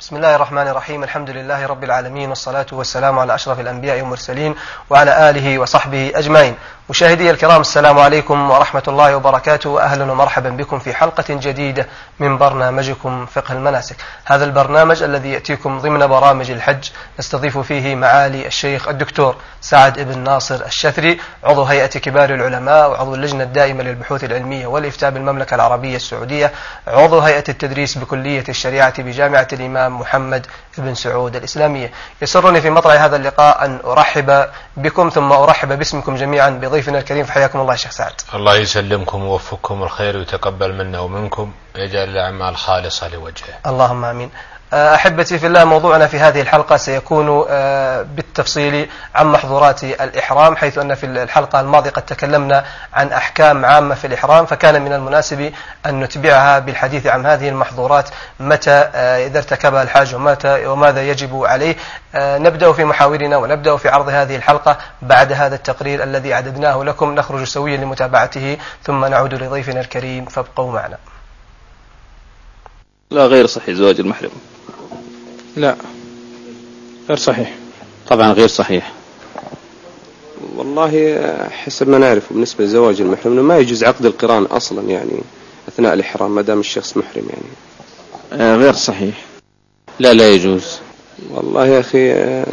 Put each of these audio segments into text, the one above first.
بسم الله الرحمن الرحيم الحمد لله رب العالمين والصلاة والسلام على أشرف الأنبياء والمرسلين وعلى آله وصحبه أجمعين مشاهدي الكرام السلام عليكم ورحمة الله وبركاته أهلا ومرحبا بكم في حلقة جديدة من برنامجكم فقه المناسك هذا البرنامج الذي يأتيكم ضمن برامج الحج نستضيف فيه معالي الشيخ الدكتور سعد بن ناصر الشثري عضو هيئة كبار العلماء وعضو اللجنة الدائمة للبحوث العلمية والإفتاء بالمملكة العربية السعودية عضو هيئة التدريس بكلية الشريعة بجامعة الإمام محمد بن سعود الإسلامية. يسرني في مطلع هذا اللقاء أن أرحب بكم ثم أرحب باسمكم جميعا بضيفنا الكريم. فحياكم الله شيخ سعد. الله يسلمكم ويوفقكم. الخير ويتقبل منا ومنكم. يجعل الأعمال خالصة لوجهه. اللهم آمين. أحبتي في الله موضوعنا في هذه الحلقة سيكون آه، بالتفصيل عن محظورات الإحرام حيث أن في الحلقة الماضية قد تكلمنا عن أحكام عامة في الإحرام فكان من المناسب أن نتبعها بالحديث عن هذه المحظورات متى آه، إذا ارتكبها الحاج ومتى وماذا يجب عليه. آه، نبدأ في محاورنا ونبدأ في عرض هذه الحلقة بعد هذا التقرير الذي أعددناه لكم. نخرج سويا لمتابعته ثم نعود لضيفنا الكريم فابقوا معنا. لا غير صحيح زواج المحرم. لا. غير صحيح. طبعا غير صحيح. والله حسب ما نعرف بالنسبة لزواج المحرم إنه ما يجوز عقد القران أصلا يعني أثناء الإحرام ما دام الشخص محرم يعني. آه غير صحيح. لا لا يجوز. والله يا أخي آه،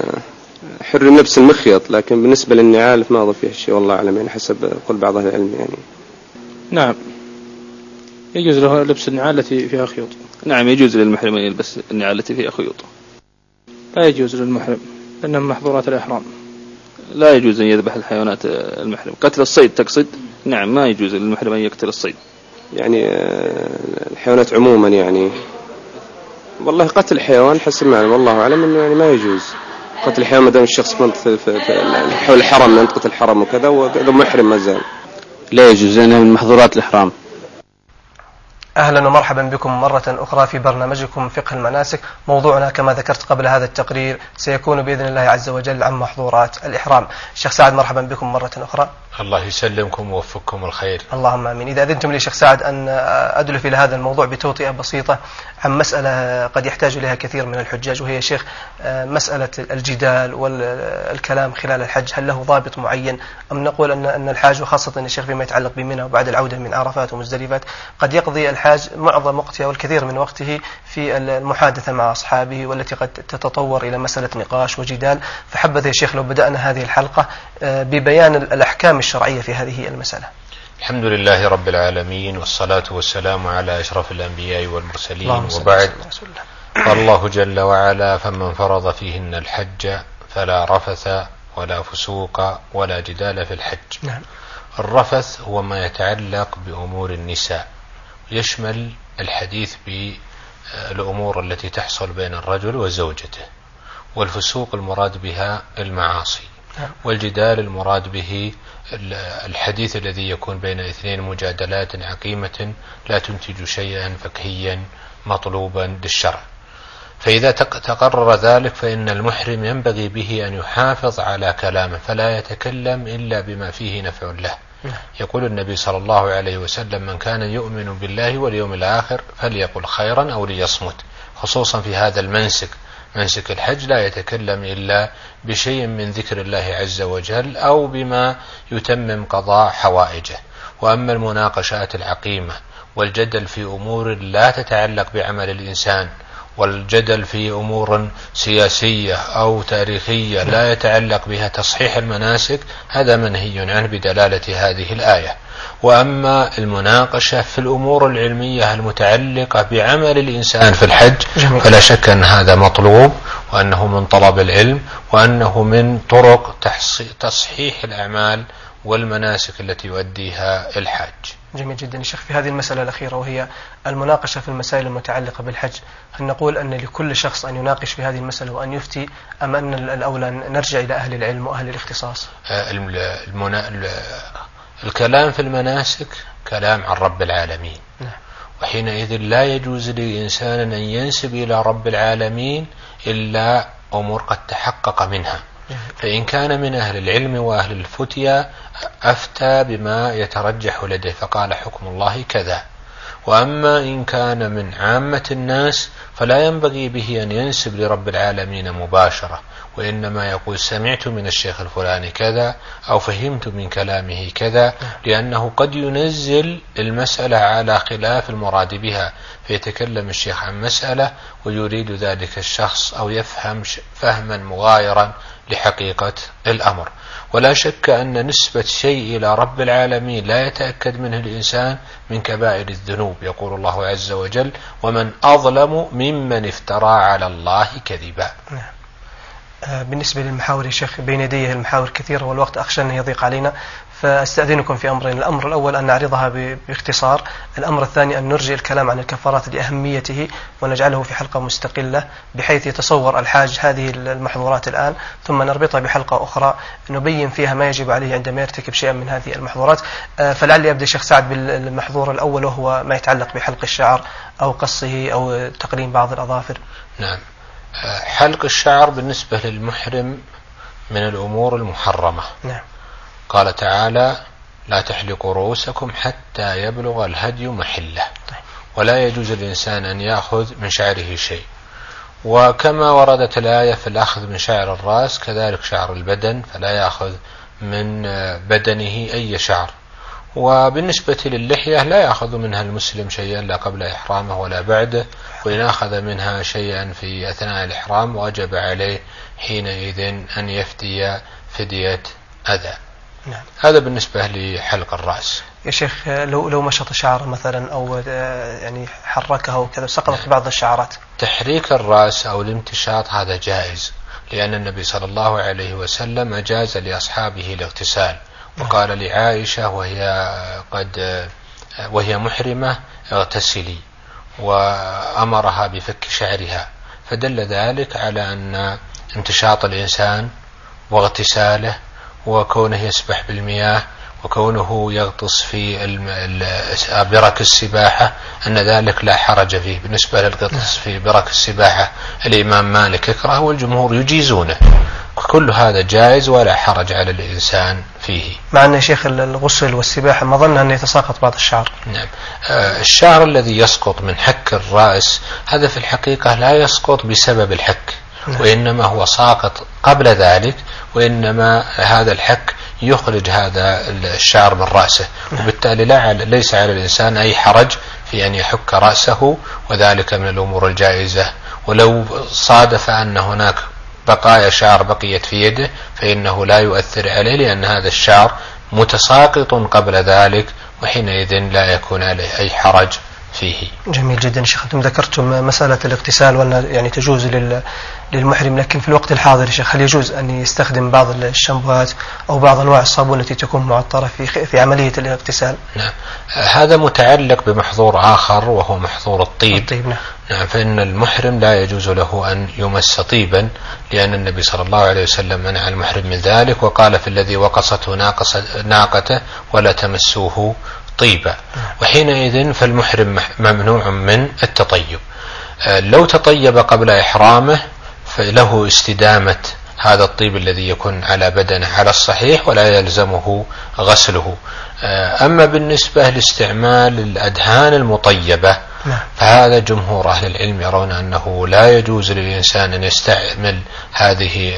حر النفس المخيط لكن بالنسبة للنعال ما أظن فيها شيء والله أعلم يعني حسب قول بعض أهل العلم يعني. نعم. يجوز له لبس النعال التي فيها خيوط. نعم يجوز للمحرم أن يلبس النعال التي فيها خيوط. لا يجوز للمحرم لأنها محظورات الإحرام. لا يجوز أن يذبح الحيوانات المحرم. قتل الصيد تقصد؟ نعم ما يجوز للمحرم أن يقتل الصيد. يعني آه، الحيوانات عموما يعني. والله قتل الحيوان حسب ما والله أعلم أنه يعني ما يجوز. قتل الحيوان ما دام الشخص في حول الحرم منطقة الحرم وكذا وهذا محرم ما زال. لا يجوز لأنها من محظورات الإحرام. أهلا ومرحبا بكم مرة أخرى في برنامجكم فقه المناسك. موضوعنا كما ذكرت قبل هذا التقرير سيكون بإذن الله عز وجل عن محظورات الإحرام. الشيخ سعد مرحبا بكم مرة أخرى. الله يسلمكم ويوفقكم الخير. اللهم آمين. إذا أذنتم لي شيخ سعد أن أدلف إلى هذا الموضوع بتوطئة بسيطة عن مسألة قد يحتاج إليها كثير من الحجاج وهي شيخ مسألة الجدال والكلام خلال الحج. هل له ضابط معين؟ أم نقول ان أن الحاج وخاصة الشيخ فيما يتعلق بمنى وبعد العودة من عرفات ومزدلفات قد يقضي الحاج معظم وقته والكثير من وقته في المحادثة مع أصحابه والتي قد تتطور إلى مسألة نقاش وجدال. فحبذا يا شيخ لو بدأنا هذه الحلقة ببيان الأحكام الشرعية في هذه المسألة. الحمد لله رب العالمين والصلاة والسلام على أشرف الأنبياء والمرسلين. وبعد قال الله. جل وعلا فمن فرض فيهن الحج فلا رفث ولا فسوق ولا جدال في الحج. نعم. الرفث هو ما يتعلق بأمور النساء. يشمل الحديث بالأمور التي تحصل بين الرجل وزوجته والفسوق المراد بها المعاصي نعم. والجدال المراد به الحديث الذي يكون بين اثنين مجادلات عقيمة لا تنتج شيئا فقهيا مطلوبا للشرع فإذا تقرر ذلك فإن المحرم ينبغي به أن يحافظ على كلامه فلا يتكلم إلا بما فيه نفع له. يقول النبي صلى الله عليه وسلم من كان يؤمن بالله واليوم الآخر فليقل خيرا أو ليصمت خصوصا في هذا المنسك. منسك الحج لا يتكلم إلا بشيء من ذكر الله عز وجل أو بما يتمم قضاء حوائجه. وأما المناقشات العقيمة والجدل في أمور لا تتعلق بعمل الإنسان والجدل في أمور سياسية أو تاريخية لا يتعلق بها تصحيح المناسك هذا منهي عنه بدلالة هذه الآية وأما المناقشة في الأمور العلمية المتعلقة بعمل الإنسان في الحج. فلا شك أن هذا مطلوب وأنه من طلب العلم وأنه من طرق تصحيح الأعمال والمناسك التي يؤديها الحاج جميل جدا شيخ في هذه المسألة الأخيرة وهي المناقشة في المسائل المتعلقة بالحج هل نقول أن لكل شخص أن يناقش في هذه المسألة وأن يفتي أم أن الأولى نرجع إلى أهل العلم وأهل الاختصاص آه، المنا... الكلام في المناسك كلام عن رب العالمين نعم. وحينئذ لا يجوز لإنسان أن ينسب إلى رب العالمين إلا أمور قد تحقق منها. فإن كان من أهل العلم وأهل الفتيا أفتى بما يترجح لديه فقال حكم الله كذا. وأما إن كان من عامة الناس فلا ينبغي به أن ينسب لرب العالمين مباشرة وإنما يقول سمعت من الشيخ الفلاني كذا أو فهمت من كلامه كذا لأنه قد ينزل المسألة على خلاف المراد بها فيتكلم الشيخ عن مسألة ويريد ذلك الشخص أو يفهم فهما مغايرا لحقيقة الأمر ولا شك أن نسبة شيء إلى رب العالمين لا يتأكد منه الإنسان من كبائر الذنوب يقول الله عز وجل ومن أظلم ممن افترى على الله كذبا نعم. آه، بالنسبة للمحاور يا شيخ بين يديه المحاور كثيرة والوقت أخشى أنه يضيق علينا. فأستأذنكم في أمرين الأمر الأول أن نعرضها باختصار الأمر الثاني أن نرجئ الكلام عن الكفارات لأهميته ونجعله في حلقة مستقلة بحيث يتصور الحاج هذه المحظورات الآن. ثم نربطها بحلقة أخرى نبين فيها ما يجب عليه عندما يرتكب شيئا من هذه المحظورات. آه، فلعلي أبدأ شيخ سعد بالمحظور الأول وهو ما يتعلق بحلق الشعر أو قصه أو تقليم بعض الأظافر. نعم. حلق الشعر بالنسبة للمحرم من الأمور المحرمة. نعم. قال تعالى لا تحلقوا رؤوسكم حتى يبلغ الهدي محله. ولا يجوز الإنسان أن يأخذ من شعره شيء. وكما وردت الآية في الأخذ من شعر الرأس كذلك شعر البدن. فلا يأخذ من بدنه أي شعر. وبالنسبة للحية لا يأخذ منها المسلم شيئا لا قبل إحرامه ولا بعده وإن أخذ منها شيئا في أثناء الإحرام وجب عليه حينئذ أن يفدي فدية أذى نعم. هذا بالنسبة لحلق الرأس يا شيخ لو لو مشط شعر مثلا أو يعني حركه وكذا سقطت نعم. بعض الشعرات تحريك الرأس أو الامتشاط هذا جائز لأن النبي صلى الله عليه وسلم أجاز لأصحابه الاغتسال وقال لعائشة وهي قد وهي محرمة اغتسلي وأمرها بفك شعرها. فدل ذلك على أن امتشاط الإنسان واغتساله وكونه يسبح بالمياه وكونه يغطس في برك السباحة أن ذلك لا حرج فيه. بالنسبة للغطس في برك السباحة الإمام مالك يكره والجمهور يجيزونه. كل هذا جائز ولا حرج على الإنسان فيه. مع أن شيخ الغسل والسباحة ما ظن أن يتساقط بعض الشعر. نعم. آه، الشعر الذي يسقط من حك الرأس هذا في الحقيقة لا يسقط بسبب الحك نعم. وإنما هو ساقط قبل ذلك وإنما هذا الحك يخرج هذا الشعر من رأسه وبالتالي لا ليس على الإنسان أي حرج في أن يحك رأسه وذلك من الأمور الجائزة. ولو صادف أن هناك بقايا شعر بقيت في يده فإنه لا يؤثر عليه لأن هذا الشعر متساقط قبل ذلك وحينئذ لا يكون عليه أي حرج. فيه. جميل جدا شيخ. أنتم ذكرتم مسألة الاغتسال وأن يعني تجوز للمحرم لكن في الوقت الحاضر شيخ هل يجوز أن يستخدم بعض الشامبوهات أو بعض أنواع الصابون التي تكون معطرة في في عملية الاغتسال؟ نعم. هذا متعلق بمحظور آخر وهو محظور الطيب. الطيب نعم. نعم فإن المحرم لا يجوز له أن يمس طيبا لأن النبي صلى الله عليه وسلم منع المحرم من ذلك وقال في الذي وقصته ناقته ولا تمسوه. طيبا وحينئذ فالمحرم ممنوع من التطيب. آه، لو تطيب قبل إحرامه فله استدامة هذا الطيب الذي يكون على بدنه على الصحيح ولا يلزمه غسله. آه، أما بالنسبة لاستعمال الأدهان المطيبة نعم. فهذا جمهور أهل العلم يرون أنه لا يجوز للإنسان أن يستعمل هذه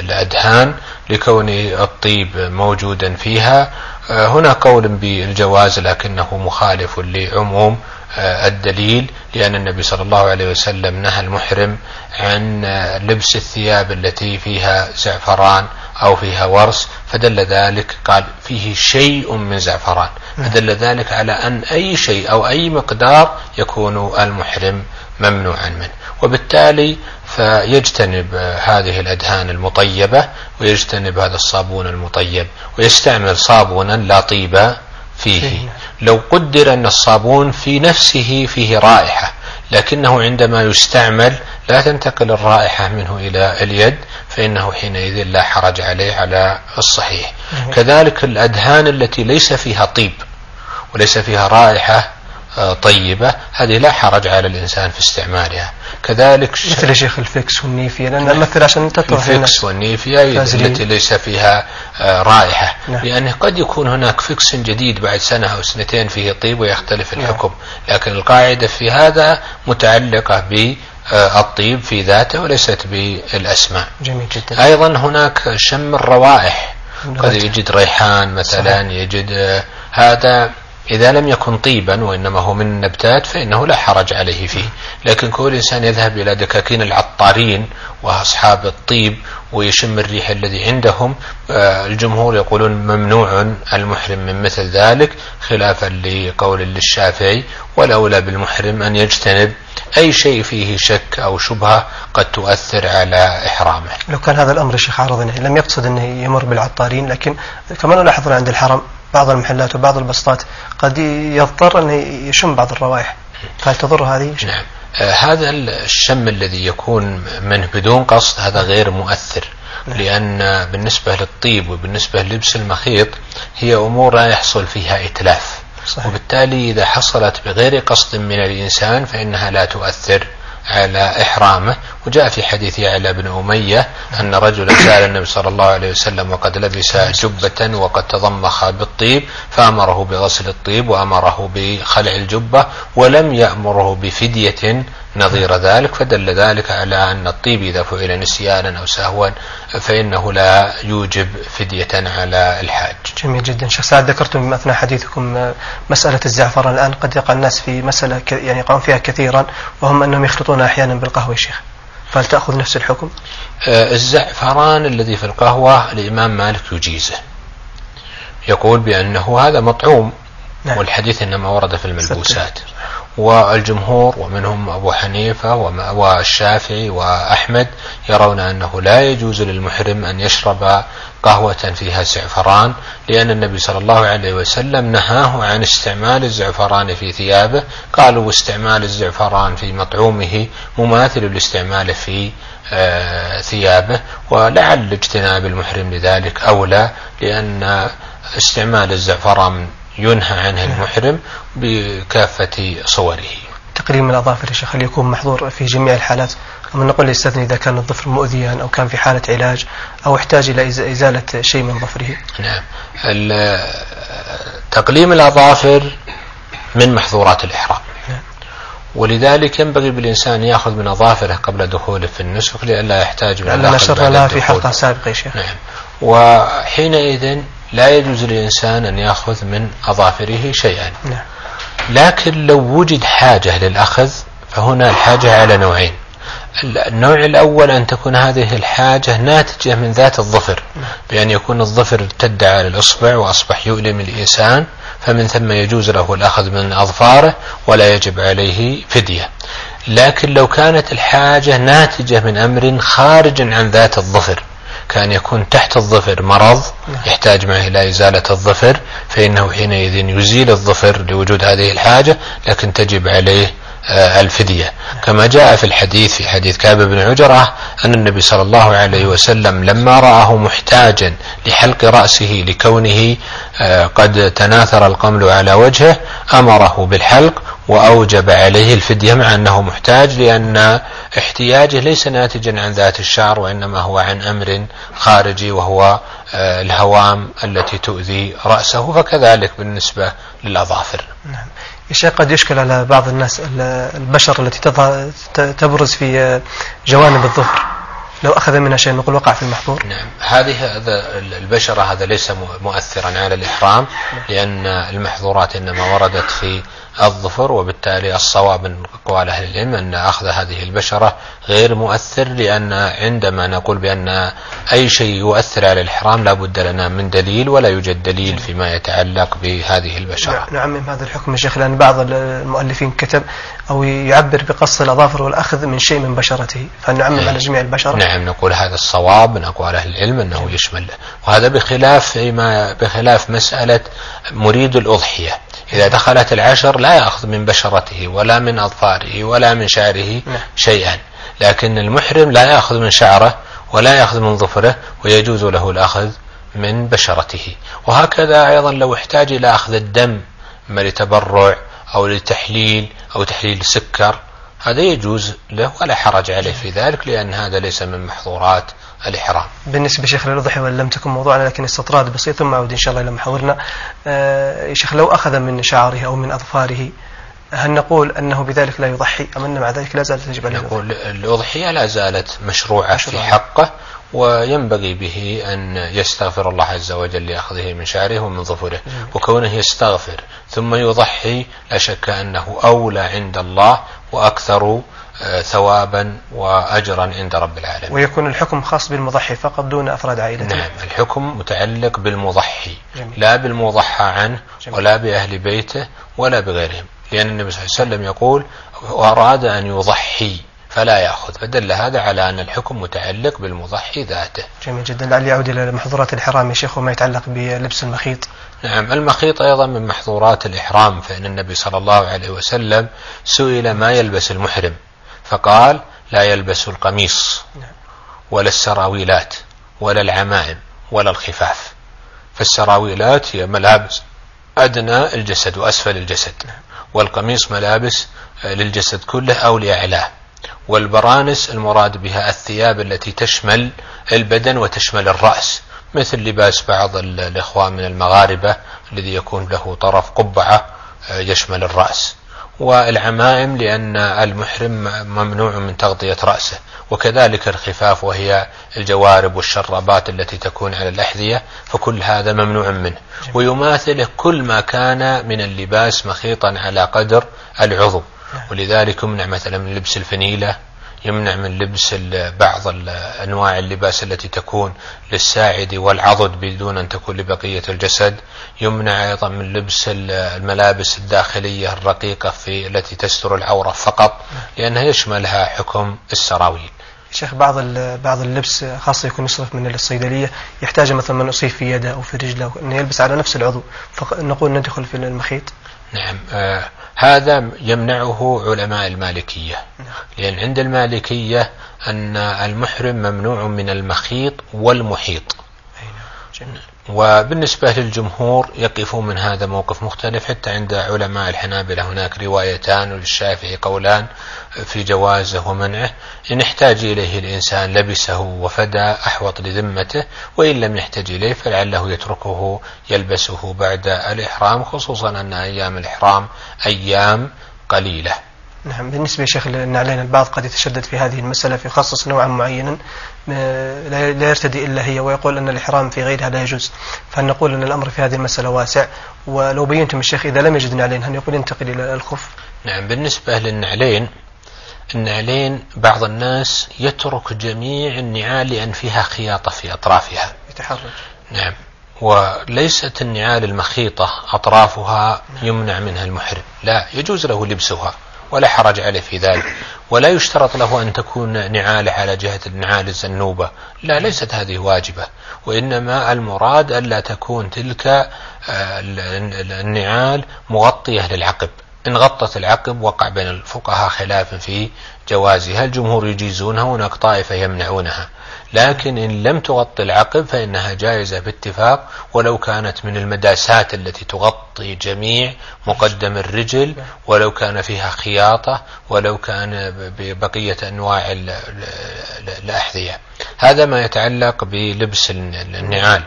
الأدهان لكون الطيب موجودا فيها. هنا قول بالجواز لكنه مخالف لعموم آه، الدليل لأن النبي صلى الله عليه وسلم نهى المحرم عن آه، لبس الثياب التي فيها زعفران أو فيها ورس فدل ذلك قال فيه شيء من زعفران. فدل ذلك على أن أي شيء أو أي مقدار يكون المحرم. ممنوعا منه. وبالتالي فيجتنب هذه الأدهان المطيبة ويجتنب هذا الصابون المطيب ويستعمل صابونا لا طيب فيه. لو قدر أن الصابون في نفسه فيه رائحة لكنه عندما يستعمل لا تنتقل الرائحة منه إلى اليد فإنه حينئذ لا حرج عليه على الصحيح. كذلك الأدهان التي ليس فيها طيب وليس فيها رائحة طيبة هذه لا حرج على الإنسان في استعمالها. كذلك مثل يا شيخ ال Vicks وال Nivea لأن مثل عشان تطرح ال Vicks وال Nivea التي ليس فيها آه، رائحة. نعم. لأنه قد يكون هناك Vicks جديد بعد سنة أو سنتين فيه طيب ويختلف نعم. الحكم. لكن القاعدة في هذا متعلقة بالطيب في ذاته وليست بالأسماء. جميل جدا. أيضا هناك شم الروائح. قد الرجل. يجد ريحان مثلا صحيح. يجد آه، هذا إذا لم يكن طيبا وإنما هو من النبتات فإنه لا حرج عليه فيه. لكن كل إنسان يذهب إلى دكاكين العطارين وأصحاب الطيب ويشم الريح الذي عندهم آه، الجمهور يقولون ممنوع المحرم من مثل ذلك خلافا لقول للشافعي والأولى بالمحرم أن يجتنب أي شيء فيه شك أو شبهة قد تؤثر على إحرامه. لو كان هذا الأمر شيخ أنه لم يقصد أنه يمر بالعطارين لكن كما نلاحظ عند الحرم بعض المحلات وبعض البسطات قد يضطر أنه يشم بعض الروائح. فهل تضر هذه؟ نعم. آه، هذا الشم الذي يكون منه بدون قصد هذا غير مؤثر. لأن بالنسبة للطيب وبالنسبة للبس المخيط هي أمور لا يحصل فيها إتلاف. صحيح. وبالتالي إذا حصلت بغير قصد من الإنسان فإنها لا تؤثر على إحرامه وجاء في حديث يعلى بن أمية أن رجلا سأل النبي صلى الله عليه وسلم وقد لبس جبة وقد تضمخ بالطيب فأمره بغسل الطيب وأمره بخلع الجبة ولم يأمره بفدية نظير ذلك فدل ذلك على أن الطيب إذا فعل نسيانا أو سهوا فإنه لا يوجب فدية على الحاج. جميل جدا. شيخ سعد ذكرتم أثناء حديثكم مسألة الزعفران. الآن قد يقع الناس في مسألة يعني يقعون فيها كثيرا وهم أنهم يخلطونها أحيانا بالقهوة يا شيخ. فهل تأخذ نفس الحكم؟ آه، الزعفران الذي في القهوة الإمام مالك يجيزه يقول بأنه هذا مطعوم نعم. والحديث إنما ورد في الملبوسات والجمهور ومنهم أبو حنيفة والشافعي وأحمد يرون أنه لا يجوز للمحرم أن يشرب قهوة فيها زعفران لأن النبي صلى الله عليه وسلم نهاه عن استعمال الزعفران في ثيابه. قالوا واستعمال الزعفران في مطعومه مماثل لاستعماله في آه، ثيابه ولعل اجتناب المحرم لذلك أولى لأن استعمال الزعفران ينهى عنه المحرم بكافة صوره. تقريم الأظافر يا شيخ هل يكون محظور في جميع الحالات؟ أم نقول يستثني إذا كان الظفر مؤذيا أو كان في حالة علاج أو احتاج إلى إز- إزالة شيء من ظفره. نعم. تقليم الأظافر من محظورات الإحرام. نعم. ولذلك ينبغي بالإنسان يأخذ من أظافره قبل دخوله في النسك لئلا يحتاج من لأننا الأخذ نشرنا في. حلقة سابقة يا شيخ. نعم. وحينئذ لا يجوز للإنسان أن يأخذ من أظافره شيئا. نعم. لكن لو وجد حاجة للأخذ فهنا الحاجة على نوعين. النوع الأول أن تكون هذه الحاجة ناتجة من ذات الظفر بأن يكون الظفر ارتد على الإصبع وأصبح يؤلم الإنسان فمن ثم يجوز له الأخذ من أظفاره ولا يجب عليه فدية. لكن لو كانت الحاجة ناتجة من أمر خارج عن ذات الظفر كان يكون تحت الظفر مرض يحتاج معه إلى إزالة الظفر فإنه حينئذ يزيل الظفر لوجود هذه الحاجة لكن تجب عليه آه، الفدية. كما جاء في الحديث في حديث كعب بن عجرة أن النبي صلى الله عليه وسلم لما رآه محتاجا لحلق رأسه لكونه آه، قد تناثر القمل على وجهه أمره بالحلق وأوجب عليه الفدية مع أنه محتاج لأن احتياجه ليس ناتجا عن ذات الشعر وإنما هو عن أمر خارجي وهو آه، الهوام التي تؤذي رأسه فكذلك بالنسبة للأظافر. نعم. يا شيخ قد يشكل على بعض الناس ال- البشر التي تظهر تبرز في جوانب الظفر. لو أخذ منها شيء نقول وقع في المحظور. نعم. هذه هذا البشرة هذا ليس مؤثرا على الإحرام لأن المحظورات إنما وردت في الظفر وبالتالي الصواب من أقوال أهل العلم أن أخذ هذه البشرة غير مؤثر لأن عندما نقول بأن أي شيء يؤثر على الإحرام لا بد لنا من دليل ولا يوجد دليل فيما يتعلق بهذه البشرة. نعمم هذا الحكم يا شيخ لأن بعض المؤلفين كتب أو يعبر بقص الأظافر والأخذ من شيء من بشرته. فنعمم على جميع البشرة نعم نقول هذا الصواب من أقوال أهل العلم أنه يشمل. وهذا بخلاف فيما بخلاف مسألة مريد الأضحية. إذا دخلت العشر لا يأخذ من بشرته ولا من أظفاره ولا من شعره نعم. شيئا لكن المحرم لا يأخذ من شعره ولا يأخذ من ظفره ويجوز له الأخذ من بشرته وهكذا أيضا لو احتاج إلى أخذ الدم إما لتبرع أو للتحليل أو تحليل السكر هذا يجوز له ولا حرج عليه في ذلك لأن هذا ليس من محظورات الإحرام بالنسبة شيخ للأضحية وإن لم تكن موضوعنا لكن استطراد بسيط ثم أعود إن شاء الله إلى محاورنا آه، شيخ لو أخذ من شعره أو من أظفاره هل نقول أنه بذلك لا يضحي أم أن مع ذلك لا زالت تجب عليه؟ نقول الأضحية لا زالت مشروعة في مشروعة. حقه وينبغي به أن يستغفر الله عز وجل لأخذه من شعره ومن ظفره وكونه يستغفر ثم يضحي لا شك أنه أولى عند الله وأكثر ثوابا وأجرا عند رب العالمين. ويكون الحكم خاص بالمضحي فقط دون أفراد عائلته. نعم الحكم متعلق بالمضحي جميل. لا بالمضحى عنه جميل. ولا بأهل بيته ولا بغيرهم. لأن النبي صلى الله عليه وسلم يقول وأراد أن يضحي فلا يأخذ. فدل هذا على أن الحكم متعلق بالمضحي ذاته. جميل جدا. لعلي أعود إلى محظورات الإحرام يا شيخ وما يتعلق بلبس المخيط. نعم المخيط أيضا من محظورات الإحرام فإن النبي صلى الله عليه وسلم سئل ما يلبس المحرم. فقال لا يلبس القميص نعم. ولا السراويلات ولا العمائم ولا الخفاف. فالسراويلات هي ملابس أدنى الجسد وأسفل الجسد والقميص ملابس للجسد كله أو لأعلاه. والبرانس المراد بها الثياب التي تشمل البدن وتشمل الرأس مثل لباس بعض ال- الإخوان من المغاربة الذي يكون له طرف قبعة آه، يشمل الرأس. والعمائم لأن المحرم ممنوع من تغطية رأسه وكذلك الخفاف وهي الجوارب والشرابات التي تكون على الأحذية فكل هذا ممنوع منه. ويماثله كل ما كان من اللباس مخيطا على قدر العضو. ولذلك يمنع مثلا من لبس الفنيلة يمنع من لبس بعض أنواع اللباس التي تكون للساعد والعضد بدون أن تكون لبقية الجسد. يمنع أيضا من لبس ال- الملابس الداخلية الرقيقة في التي تستر العورة فقط لأنها يشملها حكم السراويل. شيخ بعض بعض اللبس خاصة يكون يصرف من الصيدلية يحتاج مثلا من أصيب في يده أو في رجله أنه يلبس على نفس العضو فنقول ندخل في المخيط. نعم. آه هذا يمنعه علماء المالكية. لأن عند المالكية أن المحرم ممنوع من المخيط والمحيط. نعم. وبالنسبة للجمهور يقفون من هذا موقف مختلف. حتى عند علماء الحنابلة هناك روايتان وللشافعي قولان في جوازه ومنعه إن احتاج إليه الإنسان لبسه وفدى أحوط لذمته وإن لم يحتج إليه فلعله يتركه يلبسه بعد الإحرام خصوصا أن أيام الإحرام أيام قليلة. نعم بالنسبة يا شيخ للنعلين البعض قد يتشدد في هذه المسألة فيخصص نوعا معينا لا لا يرتدي إلا هي ويقول أن الإحرام في غيرها لا يجوز. فهل نقول أن الأمر في هذه المسألة واسع ولو بينتم الشيخ إذا لم يجد نعلين هل يقول ينتقل إلى الخف. نعم بالنسبة للنعلين النعلين بعض الناس يترك جميع النعال لأن فيها خياطة في أطرافها. يتحرج نعم وليست النعال المخيطة أطرافها يمنع منها المحرم. لا يجوز له لبسها. ولا حرج عليه في ذلك. ولا يشترط له أن تكون نعاله على جهة النعال الزنوبة. لا ليست هذه واجبة. وإنما المراد ألا تكون تلك آه، ال- ال- النعال مغطية للعقب. إن غطت العقب وقع بين الفقهاء خلاف في جوازها. الجمهور يجيزونها هناك طائفة يمنعونها. لكن إن لم تغطي العقب فإنها جائزة باتفاق ولو كانت من المداسات التي تغطي جميع مقدم الرجل ولو كان فيها خياطة ولو كان ببقية أنواع ال- ال- الأحذية. هذا ما يتعلق بلبس النعال.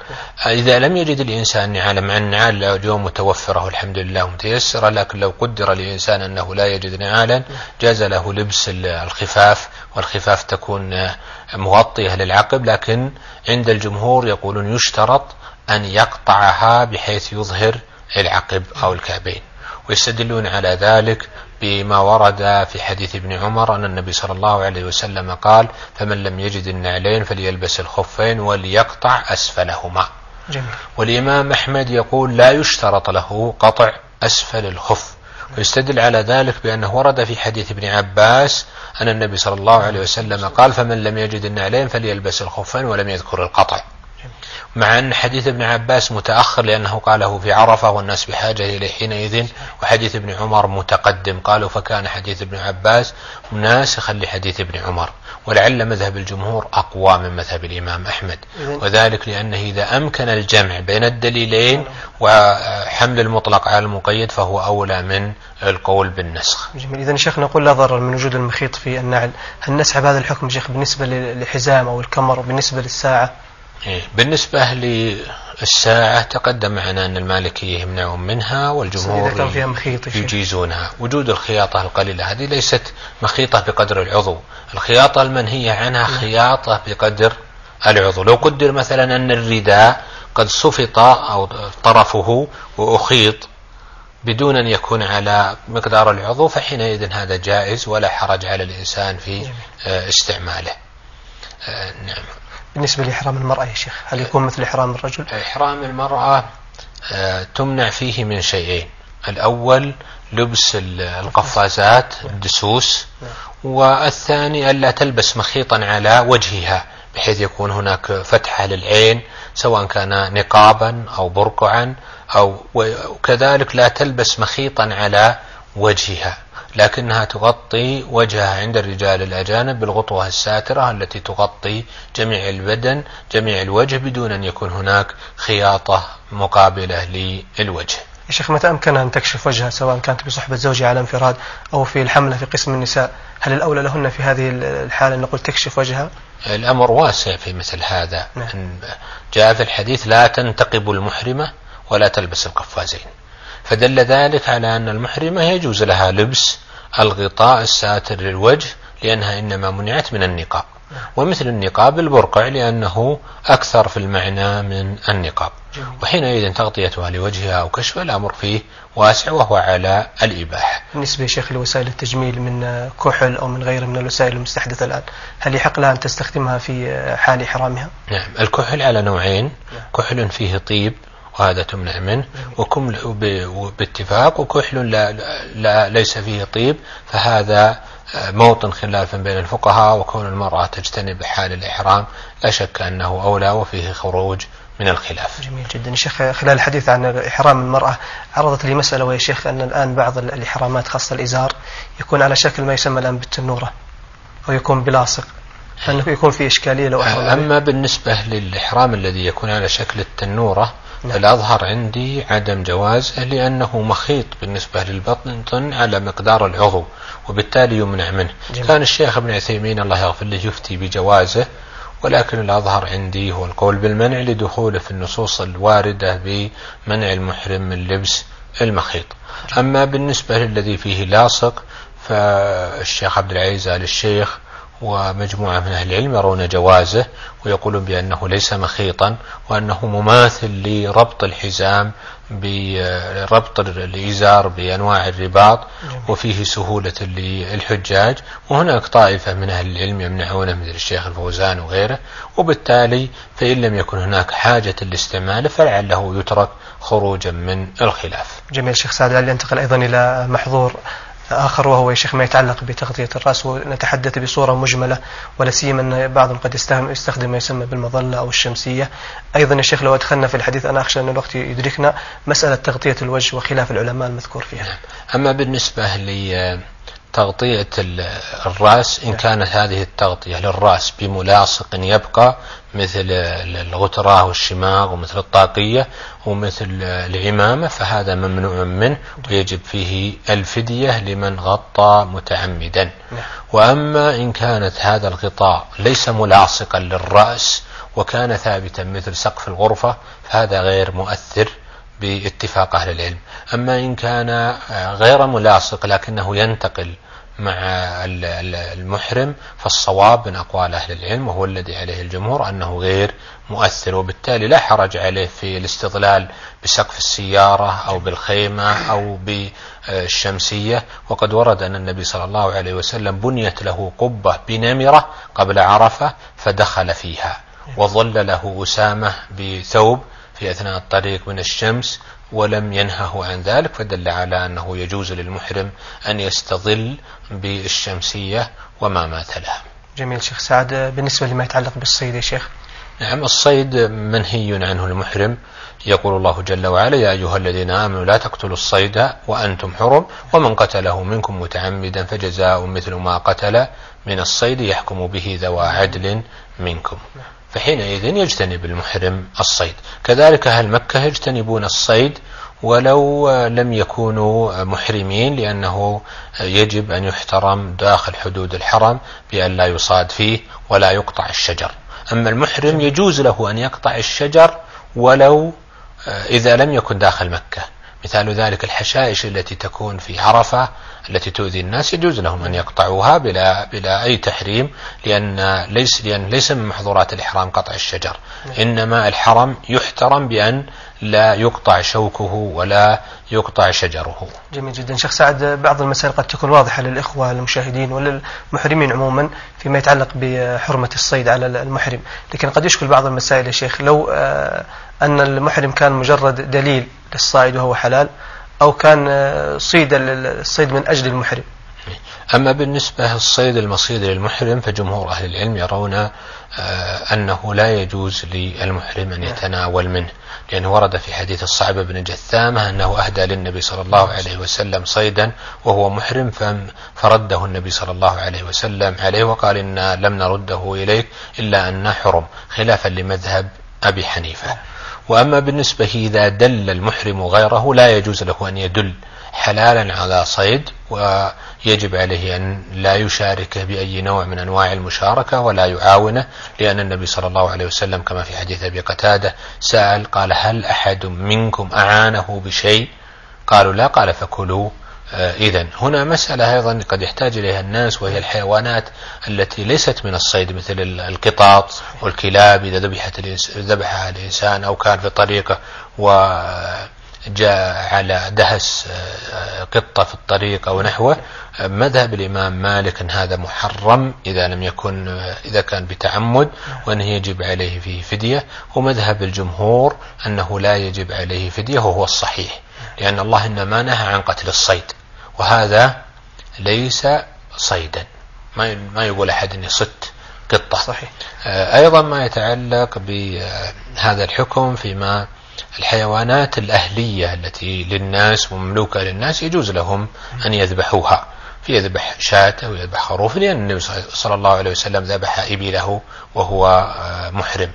إذا لم يجد الإنسان نعالا مع النعال اليوم متوفرة والحمد لله متيسرة لكن لو قدر للإنسان أنه لا يجد نعالا جاز له لبس الخفاف والخفاف تكون مغطية للعقب لكن عند الجمهور يقولون يشترط أن يقطعها بحيث يظهر العقب أو الكعبين. ويستدلون على ذلك بما ورد في حديث ابن عمر أن النبي صلى الله عليه وسلم قال فمن لم يجد النعلين فليلبس الخفين وليقطع أسفلهما. جميل. والإمام أحمد يقول لا يشترط له قطع أسفل الخف. ويستدل على ذلك بأنه ورد في حديث ابن عباس أن النبي صلى الله عليه وسلم قال فمن لم يجد النعلين فليلبس الخفين ولم يذكر القطع. مع أن حديث ابن عباس متأخر لأنه قاله في عرفة والناس بحاجة إليه حينئذ وحديث ابن عمر متقدم. قالوا فكان حديث ابن عباس ناسخا لحديث ابن عمر ولعل مذهب الجمهور أقوى من مذهب الإمام أحمد. وذلك لأنه إذا أمكن الجمع بين الدليلين وحمل المطلق على المقيد فهو أولى من القول بالنسخ. جميل. إذا شيخ نقول لا ضرر من وجود المخيط في النعل. هل نسحب هذا الحكم شيخ بالنسبة للحزام أو الكمر وبالنسبة للساعة؟ بالنسبة للساعة تقدم معنا أن المالكية يمنعون منها والجمهور إذا كان فيها مخيط يجيزونها. وجود الخياطة القليلة هذه ليست مخيطة بقدر العضو. الخياطة المنهية عنها خياطة بقدر العضو. لو قدر مثلا أن الرداء قد صفط أو طرفه وأخيط بدون أن يكون على مقدار العضو فحينئذ هذا جائز ولا حرج على الإنسان في آه، استعماله. آه، نعم. بالنسبة لإحرام المرأة يا شيخ هل يكون مثل إحرام الرجل؟ إحرام المرأة آه، تمنع فيه من شيئين. الأول لبس القفازات الدسوس والثاني ألا تلبس مخيطا على وجهها بحيث يكون هناك فتحة للعين سواء كان نقابا أو برقعا أو وكذلك لا تلبس مخيطا على وجهها. لكنها تغطي وجهها عند الرجال الأجانب بالغطوة الساترة التي تغطي جميع البدن جميع الوجه بدون أن يكون هناك خياطة مقابلة للوجه. يا شيخ متى أمكنها أن تكشف وجهها سواء كانت بصحبة زوجها على انفراد أو في الحملة في قسم النساء؟ هل الأولى لهن في هذه الحالة أن نقول تكشف وجهها؟ الأمر واسع في مثل هذا. نعم. جاء في الحديث لا تنتقب المحرمة ولا تلبس القفازين. فدل ذلك على أن المحرمة يجوز لها لبس الغطاء الساتر للوجه لأنها إنما منعت من النقاب. ومثل النقاب البرقع لأنه أكثر في المعنى من النقاب. وحينئذ تغطيتها لوجهها أو كشف الأمر فيه واسع وهو على الإباحة. بالنسبة يا شيخ لوسائل التجميل من كحل أو من غيره من الوسائل المستحدثة الآن هل يحق لها أن تستخدمها في حال إحرامها؟ نعم الكحل على نوعين. نعم. كحل فيه طيب وهذا تمنع منه وكم باتفاق وكحل لا, لا ليس فيه طيب. فهذا آه، موطن خلاف بين الفقهاء وكون المرأة تجتنب حال الإحرام لا شك أنه أولى وفيه خروج من الخلاف. جميل جدا. شيخ خلال الحديث عن إحرام المرأة عرضت لي مسألة ويا شيخ أن الآن بعض الإحرامات خاصة الإزار يكون على شكل ما يسمى الآن بالتنورة أو يكون بلاصق. فأنه يكون في إشكالية لو أحرم؟ أما بالنسبة للإحرام الذي يكون على شكل التنورة نعم. الأظهر عندي عدم جوازه لأنه مخيط بالنسبة للبطن على مقدار العضو وبالتالي يمنع منه جميل. كان الشيخ ابن عثيمين الله يغفر له يفتي بجوازه ولكن الأظهر عندي هو القول بالمنع لدخوله في النصوص الواردة بمنع المحرم من لبس المخيط أما بالنسبة للذي فيه لاصق فالشيخ عبد العزيز آل الشيخ ومجموعة من أهل العلم يرون جوازه ويقولون بأنه ليس مخيطا وأنه مماثل لربط الحزام بربط الإزار بأنواع الرباط وفيه سهولة للحجاج. وهناك طائفة من أهل العلم يمنعونه مثل الشيخ الفوزان وغيره. وبالتالي فإن لم يكن هناك حاجة لاستعماله فلعله يترك خروجا من الخلاف. جميل شيخ سعد لعلي انتقل أيضا إلى محظور آخر وهو يا شيخ ما يتعلق بتغطية الرأس ونتحدث بصورة مجملة ولا سيما أن بعضهم قد يستخدم ما يسمى بالمظلة أو الشمسية أيضا يا شيخ لو أدخلنا في الحديث أنا أخشى أن الوقت يدركنا مسألة تغطية الوجه وخلاف العلماء المذكور فيها نعم. أما بالنسبة تغطية الرأس إن كانت هذه التغطية للرأس بملاصق يبقى مثل الغتراه والشماغ ومثل الطاقية ومثل العمامة فهذا ممنوع منه ويجب فيه الفدية لمن غطى متعمدا. نعم. وأما إن كانت هذا الغطاء ليس ملاصقا للرأس وكان ثابتا مثل سقف الغرفة فهذا غير مؤثر. باتفاق أهل العلم. أما إن كان غير ملاصق لكنه ينتقل مع المحرم فالصواب من أقوال أهل العلم وهو الذي عليه الجمهور أنه غير مؤثر وبالتالي لا حرج عليه في الاستظلال بسقف السيارة أو بالخيمة أو بالشمسية. وقد ورد أن النبي صلى الله عليه وسلم بنيت له قبة بنمرة قبل عرفة فدخل فيها وظل له أسامة بثوب في أثناء الطريق من الشمس ولم ينهه عن ذلك فدل على أنه يجوز للمحرم أن يستظل بالشمسية وما ماثلها جميل شيخ سعد بالنسبة لما يتعلق بالصيد يا شيخ؟ نعم الصيد منهي عنه المحرم. يقول الله جل وعلا يا أيها الذين آمنوا لا تقتلوا الصيد وأنتم حرم ومن قتله منكم متعمدا فجزاء مثل ما قتل من الصيد يحكم به ذوى عدل منكم. فحينئذ يجتنب المحرم الصيد. كذلك أهل مكة يجتنبون الصيد ولو لم يكونوا محرمين لأنه يجب أن يحترم داخل حدود الحرم بأن لا يصاد فيه ولا يقطع الشجر. أما المحرم يجوز له أن يقطع الشجر ولو إذا لم يكن داخل مكة. مثال ذلك الحشائش التي تكون في عرفة التي تؤذي الناس يجوز لهم أن يقطعوها بلا بلا أي تحريم لأن ليس لأن ليس من محظورات الإحرام قطع الشجر. إنما الحرم يحترم بأن لا يقطع شوكه ولا يقطع شجره. جميل جدا. شيخ سعد بعض المسائل قد تكون واضحة للإخوة المشاهدين وللمحرمين عموما فيما يتعلق بحرمة الصيد على المحرم. لكن قد يشكل بعض المسائل يا شيخ لو آه، أن المحرم كان مجرد دليل للصائد وهو حلال أو كان آه، صيد الصيد من أجل المحرم. أما بالنسبة للصيد المصيد للمحرم فجمهور أهل العلم يرون آه، أنه لا يجوز للمحرم أن يتناول منه لأنه ورد في حديث الصعب بن جثامة أنه أهدى للنبي صلى الله عليه وسلم صيدا وهو محرم فرده النبي صلى الله عليه وسلم عليه وقال إنا لم نرده إليك إلا أن حرم خلافا لمذهب أبي حنيفة. وأما بالنسبة إذا دل المحرم غيره لا يجوز له أن يدل حلالا على صيد ويجب عليه أن لا يشاركه بأي نوع من أنواع المشاركة ولا يعاونه لأن النبي صلى الله عليه وسلم كما في حديث أبي قتادة سأل قال هل أحد منكم أعانه بشيء؟ قالوا لا قال فكلوا. إذا هنا مسألة أيضا قد يحتاج إليها الناس وهي الحيوانات التي ليست من الصيد مثل القطاط والكلاب إذا ذبحت ذبحها الإنسان أو كان في طريقة وجاء على دهس آه، قطة في الطريق أو نحوه مذهب الإمام مالك أن هذا محرم إذا لم يكن إذا كان بتعمد وأنه يجب عليه فيه فدية. ومذهب الجمهور أنه لا يجب عليه فدية وهو الصحيح. لأن الله إنما نهى عن قتل الصيد وهذا ليس صيدا. ما ما يقول أحد أني صدت قطة. صحيح. آه، أيضا ما يتعلق بهذا الحكم فيما الحيوانات الأهلية التي للناس ومملوكة للناس يجوز لهم أن يذبحوها. فيذبح شاة أو يذبح خروف لأن النبي صلى الله عليه وسلم ذبح إبله وهو آه، محرم.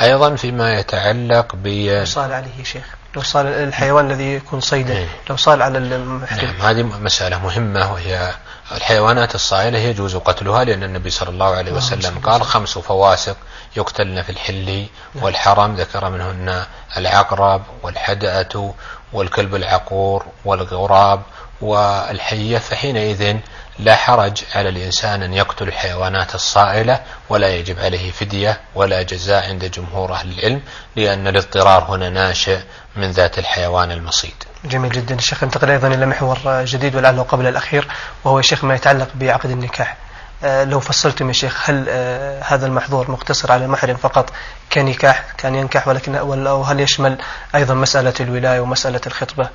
أيضا فيما يتعلق ب صال عليه شيخ. لو صار الحيوان الذي يكون صيدا إيه. لو صار على المحرم نعم هذه مسألة مهمة وهي الحيوانات الصائلة يجوز قتلها لأن النبي صلى الله عليه وسلم قال خمس فواسق يقتلن في الحل نعم. والحرم ذكر منهن العقرب والحدأة والكلب العقور والغراب والحية فحينئذ لا حرج على الإنسان أن يقتل الحيوانات الصائلة ولا يجب عليه فدية ولا جزاء عند جمهور أهل العلم لأن الاضطرار هنا ناشئ من ذات الحيوان المصيد. جميل جدا. الشيخ انتقل أيضا إلى محور جديد ولعله قبل الأخير وهو الشيخ ما يتعلق بعقد النكاح. آه، لو فصلتم يا شيخ هل آه، هذا المحظور مقتصر على المحرم فقط كنكاح كان ينكح ولكن أو هل يشمل أيضا مسألة الولاية ومسألة الخطبة؟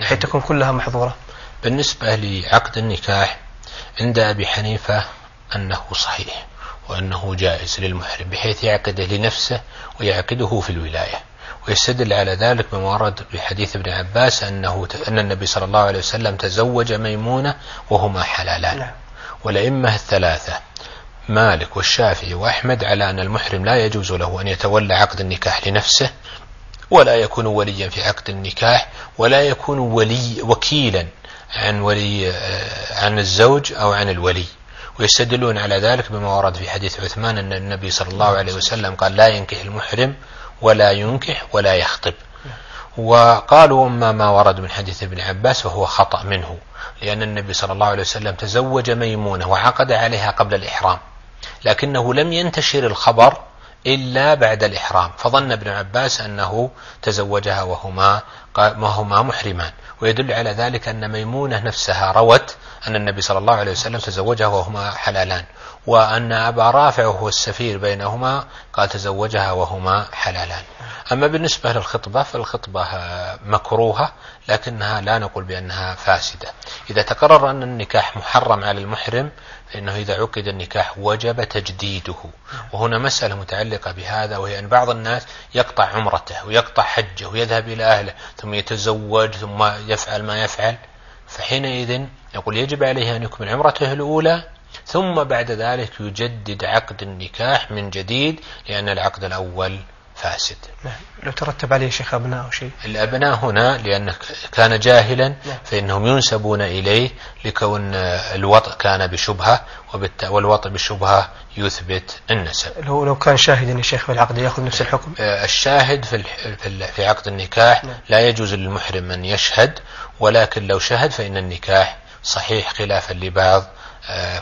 نعم. تكون كلها محظورة. بالنسبة لعقد النكاح عند أبي حنيفة أنه صحيح وأنه جائز للمحرم بحيث يعقده لنفسه ويعقده في الولاية ويستدل على ذلك بما ورد بحديث ابن عباس أنه أن النبي صلى الله عليه وسلم تزوج ميمونة وهما حلالان نعم. والأئمة الثلاثة مالك والشافعي وأحمد على أن المحرم لا يجوز له أن يتولى عقد النكاح لنفسه ولا يكون وليا في عقد النكاح ولا يكون ولي وكيلا عن ولي آه، عن الزوج أو عن الولي. ويستدلون على ذلك بما ورد في حديث عثمان أن النبي صلى الله عليه وسلم قال لا ينكح المحرم ولا ينكح ولا يخطب. وقالوا أما ما ورد من حديث ابن عباس فهو خطأ منه لأن النبي صلى الله عليه وسلم تزوج ميمونة وعقد عليها قبل الإحرام لكنه لم ينتشر الخبر إلا بعد الإحرام. فظن ابن عباس أنه تزوجها وهما وهما محرمان. ويدل على ذلك أن ميمونة نفسها روت أن النبي صلى الله عليه وسلم تزوجها وهما حلالان وأن أبا رافع وهو السفير بينهما قال تزوجها وهما حلالان. أما بالنسبة للخطبة فالخطبة مكروهة لكنها لا نقول بأنها فاسدة. إذا تقرر أن النكاح محرم على المحرم فإنه إذا عقد النكاح وجب تجديده. وهنا مسألة متعلقة بهذا وهي أن بعض الناس يقطع عمرته ويقطع حجه ويذهب إلى أهله ثم يتزوج ثم يفعل ما يفعل. فحينئذ يقول يجب عليه أن يكمل عمرته الأولى ثم بعد ذلك يجدد عقد النكاح من جديد لأن العقد الأول فاسد. نعم. لو ترتب عليه شيخ أبناء أو شيء. الأبناء هنا لأنه كان جاهلا فإنهم ينسبون إليه لكون الوطء كان بشبهة والوطء بشبهة يثبت النسب. لو لو كان شاهدا يا شيخ في العقد يأخذ نفس الحكم. الشاهد في في عقد النكاح لا يجوز للمحرم أن يشهد ولكن لو شهد فإن النكاح صحيح خلافا لبعض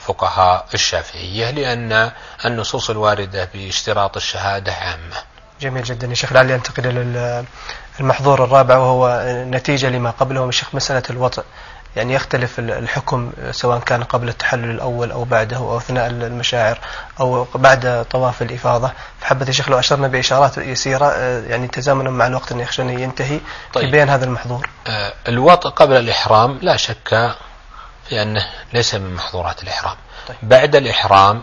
فقهاء الشافعية لأن النصوص الواردة باشتراط الشهادة عامة. جميل جدا يا شيخ لعلي انتقل إلى المحظور الرابع وهو نتيجة لما قبله من شيخ مسألة الوطء يعني يختلف الحكم سواء كان قبل التحلل الأول أو بعده أو أثناء المشاعر أو بعد طواف الإفاضة فحبة يا شيخ لو أشرنا بإشارات يسيرة يعني تزامنا مع الوقت أن يخشى ينتهي طيب. في بيان هذا المحظور الوطء قبل الإحرام لا شك في أنه ليس من محظورات الإحرام طيب. بعد الإحرام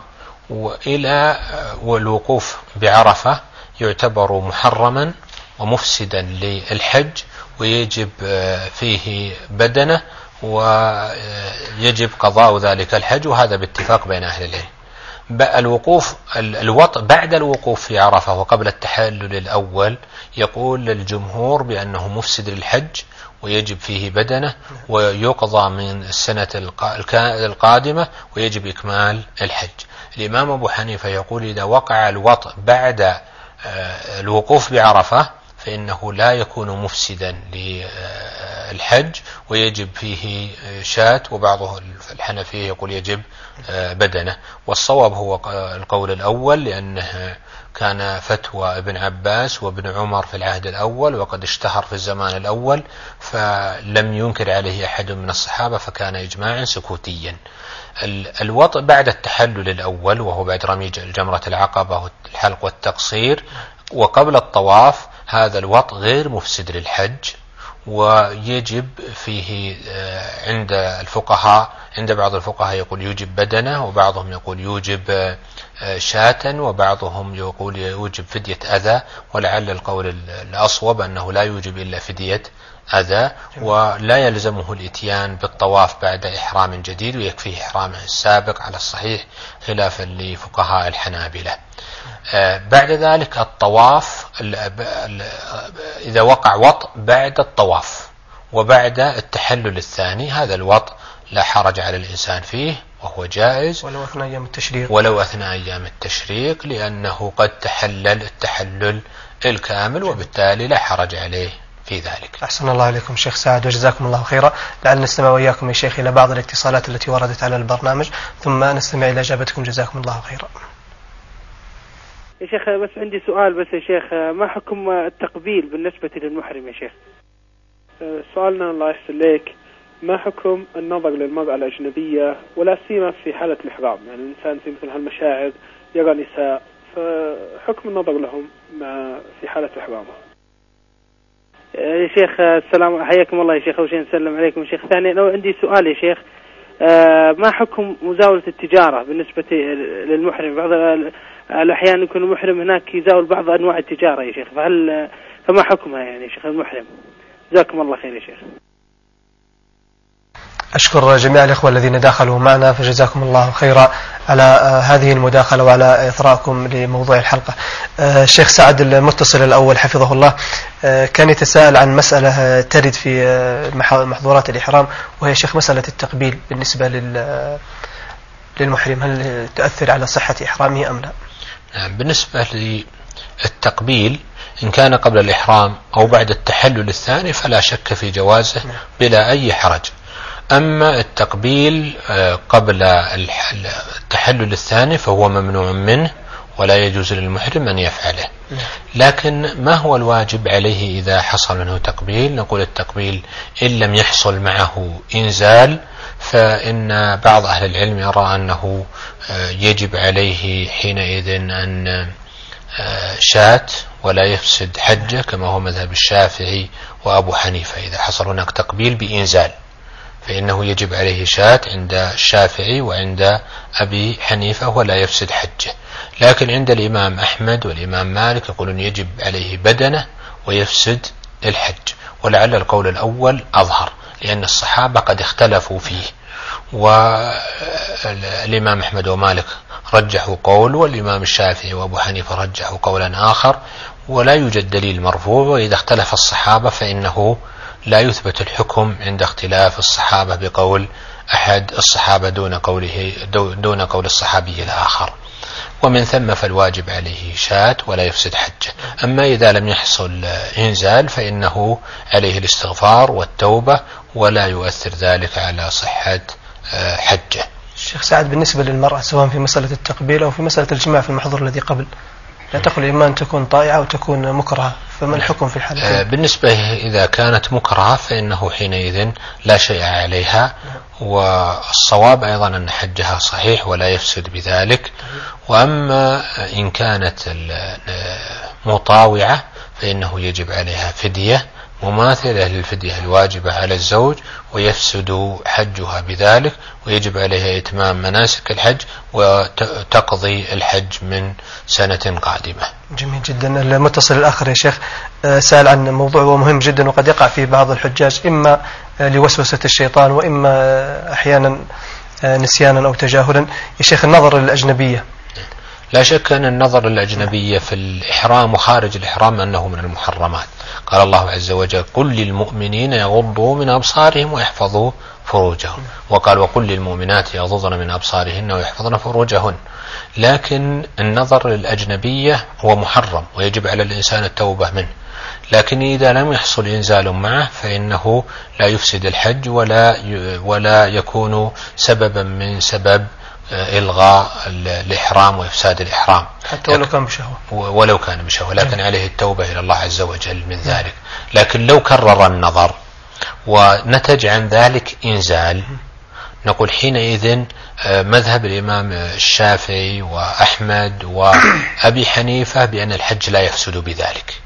وإلى والوقوف بعرفة يعتبر محرما ومفسدا للحج ويجب فيه بدنه ويجب قضاء ذلك الحج وهذا باتفاق بين أهل العلم. الوقوف الوط بعد الوقوف في عرفة وقبل التحلل الأول يقول الجمهور بأنه مفسد للحج ويجب فيه بدنه ويقضى من السنة القادمة ويجب إكمال الحج. الإمام أبو حنيفة يقول إذا وقع الوطء بعد الوقوف بعرفة فإنه لا يكون مفسدا للحج ويجب فيه شاة وبعضه الحنفية يقول يجب بدنه. والصواب هو القول الأول لأنه كان فتوى ابن عباس وابن عمر في العهد الأول وقد اشتهر في الزمان الأول فلم ينكر عليه أحد من الصحابة فكان إجماعا سكوتيا. الوطء بعد التحلل الأول وهو بعد رمي جمرة العقبة والحلق والتقصير وقبل الطواف هذا الوطء غير مفسد للحج. ويجب فيه عند الفقهاء عند بعض الفقهاء يقول يوجب بدنه وبعضهم يقول يوجب شاة وبعضهم يقول يوجب فدية أذى. ولعل القول الأصوب أنه لا يوجب إلا فدية أذى ولا يلزمه الإتيان بالطواف بعد إحرام جديد ويكفيه إحرامه السابق على الصحيح خلافا لفقهاء الحنابلة. بعد ذلك الطواف إذا وقع وطء بعد الطواف وبعد التحلل الثاني هذا الوطء لا حرج على الإنسان فيه وهو جائز. ولو أثناء أيام التشريق. ولو أثناء أيام التشريق لأنه قد تحلل التحلل الكامل وبالتالي لا حرج عليه في ذلك. أحسن الله عليكم شيخ سعد وجزاكم الله خيرا. لعل نستمع وإياكم يا شيخ إلى بعض الاتصالات التي وردت على البرنامج. ثم نستمع إلى إجابتكم جزاكم الله خيرا. يا شيخ بس عندي سؤال بس يا شيخ ما حكم التقبيل بالنسبة للمحرم يا شيخ؟ سؤالنا الله يحسن لك ما حكم النظر للمرأة الأجنبية ولا سيما في حالة الإحرام؟ يعني الإنسان في مثل هالمشاعر يرى نساء فحكم النظر لهم مع في حالة إحرامه يا شيخ السلام حياكم الله يا شيخ أول شيء نسلم عليكم. شيخ ثاني لو عندي سؤال يا شيخ. ما حكم مزاولة التجارة بالنسبة للمحرم؟ بعض الأحيان يكون المحرم هناك يزاول بعض أنواع التجارة يا شيخ. فهل فما حكمها يعني يا شيخ المحرم؟ جزاكم الله خير يا شيخ. أشكر جميع الإخوة الذين داخلوا معنا فجزاكم الله خيرا على هذه المداخلة وعلى إثراءكم لموضوع الحلقة. الشيخ سعد المتصل الأول حفظه الله كان يتساءل عن مسألة ترد في محظورات الإحرام وهي شيخ مسألة التقبيل بالنسبة للمحرم هل تؤثر على صحة إحرامه أم لا؟ نعم بالنسبة للتقبيل إن كان قبل الإحرام أو بعد التحلل الثاني فلا شك في جوازه بلا أي حرج. أما التقبيل قبل التحلل الثاني فهو ممنوع منه ولا يجوز للمحرم أن يفعله. لكن ما هو الواجب عليه إذا حصل منه تقبيل؟ نقول التقبيل إن لم يحصل معه إنزال فإن بعض أهل العلم يرى أنه آه، يجب عليه حينئذ أن آه، شات ولا يفسد حجة كما هو مذهب الشافعي وأبو حنيفة. إذا حصل هناك تقبيل بإنزال. فإنه يجب عليه شاة عند الشافعي وعند أبي حنيفة ولا يفسد حجه. لكن عند الإمام أحمد والإمام مالك يقولون يجب عليه بدنه ويفسد الحج ولعل القول الأول أظهر لأن الصحابة قد اختلفوا فيه. والإمام أحمد ومالك رجحوا قول والإمام الشافعي وأبو حنيفة رجحوا قولا آخر. ولا يوجد دليل مرفوع وإذا اختلف الصحابة فإنه لا يثبت الحكم عند اختلاف الصحابة بقول أحد الصحابة دون قوله دون قول الصحابي الآخر. ومن ثم فالواجب عليه شاة ولا يفسد حجة. أما إذا لم يحصل إنزال فإنه عليه الاستغفار والتوبة ولا يؤثر ذلك على صحة آه، حجة. الشيخ سعد بالنسبة للمرأة سواء في مسألة التقبيل أو في مسألة الجماع في المحظور الذي قبل لا تقل إما أن تكون طائعة أو تكون مكرهة فما الحكم في الحالة بالنسبة إذا كانت مكرهة فإنه حينئذ لا شيء عليها والصواب أيضا أن حجها صحيح ولا يفسد بذلك. وأما إن كانت مطاوعة فإنه يجب عليها فدية. مماثلة للفدية الواجبة على الزوج ويفسد حجها بذلك ويجب عليها إتمام مناسك الحج وتقضي الحج من سنة قادمة. جميل جدا. المتصل الآخر يا شيخ آه، سأل عن موضوع مهم جدا وقد يقع فيه بعض الحجاج إما آه، لوسوسة الشيطان وإما آه، أحيانا نسيانا أو تجاهلا. يا شيخ النظر الأجنبية لا شك أن النظر الأجنبية في الإحرام وخارج الإحرام أنه من المحرمات. قال الله عز وجل قل للمؤمنين يغضوا من أبصارهم ويحفظوا فروجهم. وقال وقل للمؤمنات يغضضن من أبصارهن ويحفظن فروجهن. لكن النظر للأجنبية هو محرم ويجب على الإنسان التوبة منه. لكن إذا لم يحصل إنزال معه فإنه لا يفسد الحج ولا ولا يكون سببا من سبب إلغاء الإحرام وإفساد الإحرام. حتى ولو كان بشهوة. ولو كان بشهوة لكن عليه التوبة إلى الله عز وجل من ذلك. لكن لو كرر النظر ونتج عن ذلك إنزال نقول حينئذ آه، مذهب الإمام الشافعي وأحمد وأبي حنيفة بأن الحج لا يفسد بذلك.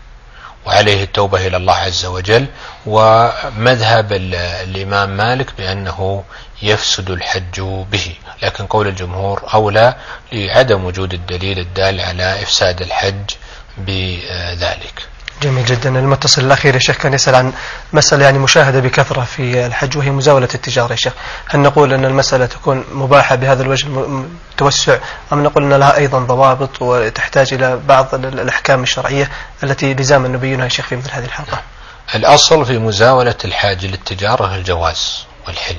وعليه التوبة إلى الله عز وجل. ومذهب الإمام مالك بأنه يفسد الحج به. لكن قول الجمهور أولى لعدم وجود الدليل الدال على إفساد الحج بذلك. جميل جدا. المتصل الأخير يا شيخ كان يسأل عن مسألة يعني مشاهدة بكثرة في الحج وهي مزاولة التجارة يا شيخ. هل نقول أن المسألة تكون مباحة بهذا الوجه توسع أم نقول أن لها أيضا ضوابط وتحتاج إلى بعض الأحكام الشرعية التي لزاما نبينها يا شيخ في مثل هذه الحلقة؟ الأصل في مزاولة الحاج للتجارة الجواز والحل.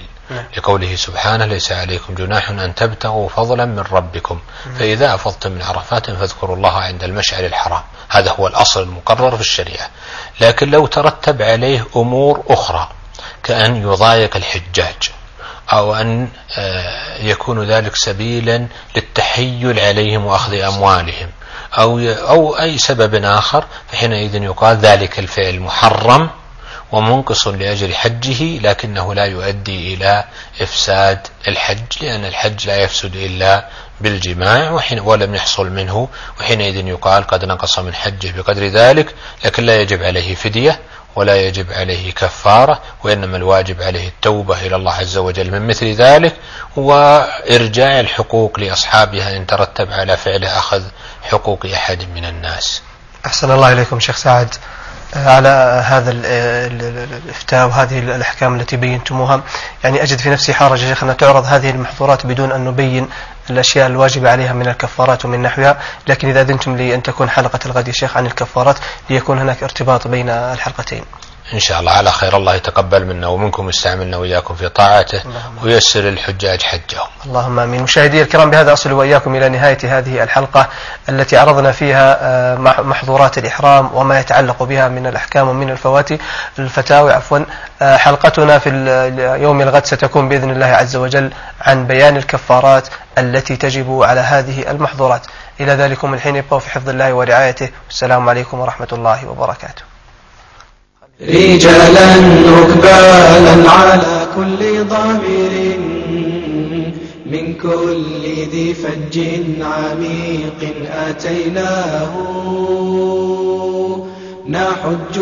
لقوله سبحانه ليس عليكم جناح أن تبتغوا فضلا من ربكم. نعم. فإذا أفضتم من عرفات فاذكروا الله عند المشعر الحرام. هذا هو الأصل المقرر في الشريعة. لكن لو ترتب عليه أمور أخرى كأن يضايق الحجاج أو أن آه، يكون ذلك سبيلا للتحيل عليهم وأخذ أموالهم أو أو أي سبب آخر فحينئذ يقال ذلك الفعل محرم. ومنقص لأجل حجه لكنه لا يؤدي إلى إفساد الحج لأن الحج لا يفسد إلا بالجماع وحين ولم يحصل منه وحينئذ يقال قد نقص من حجه بقدر ذلك لكن لا يجب عليه فدية ولا يجب عليه كفارة وإنما الواجب عليه التوبة إلى الله عز وجل من مثل ذلك وإرجاع الحقوق لأصحابها إن ترتب على فعله أخذ حقوق أحد من الناس. أحسن الله إليكم شيخ سعد. على هذا الإفتاء وهذه الأحكام التي بينتموها. يعني أجد في نفسي حرج يا شيخ أن تعرض هذه المحظورات بدون أن نبين الأشياء الواجبة عليها من الكفارات ومن نحوها. لكن إذا أذنتم لي أن تكون حلقة الغد يا شيخ عن الكفارات ليكون هناك ارتباط بين الحلقتين. إن شاء الله. على خير. الله يتقبل منا ومنكم ويستعملنا وإياكم في طاعته ويسر الحجاج حجهم. اللهم آمين. مشاهدي الكرام بهذا أصل وإياكم إلى نهاية هذه الحلقة التي عرضنا فيها آه، محظورات الإحرام وما يتعلق بها من الأحكام ومن الفواتي. الفتاوي عفوا. آه، حلقتنا في يوم الغد ستكون بإذن الله عز وجل عن بيان الكفارات التي تجب على هذه المحظورات. إلى ذلكم الحين يبقوا في حفظ الله ورعايته. والسلام عليكم ورحمة الله وبركاته. رجالا ركبالا على كل ضمير من كل ذي فج عميق أتيناه. نحج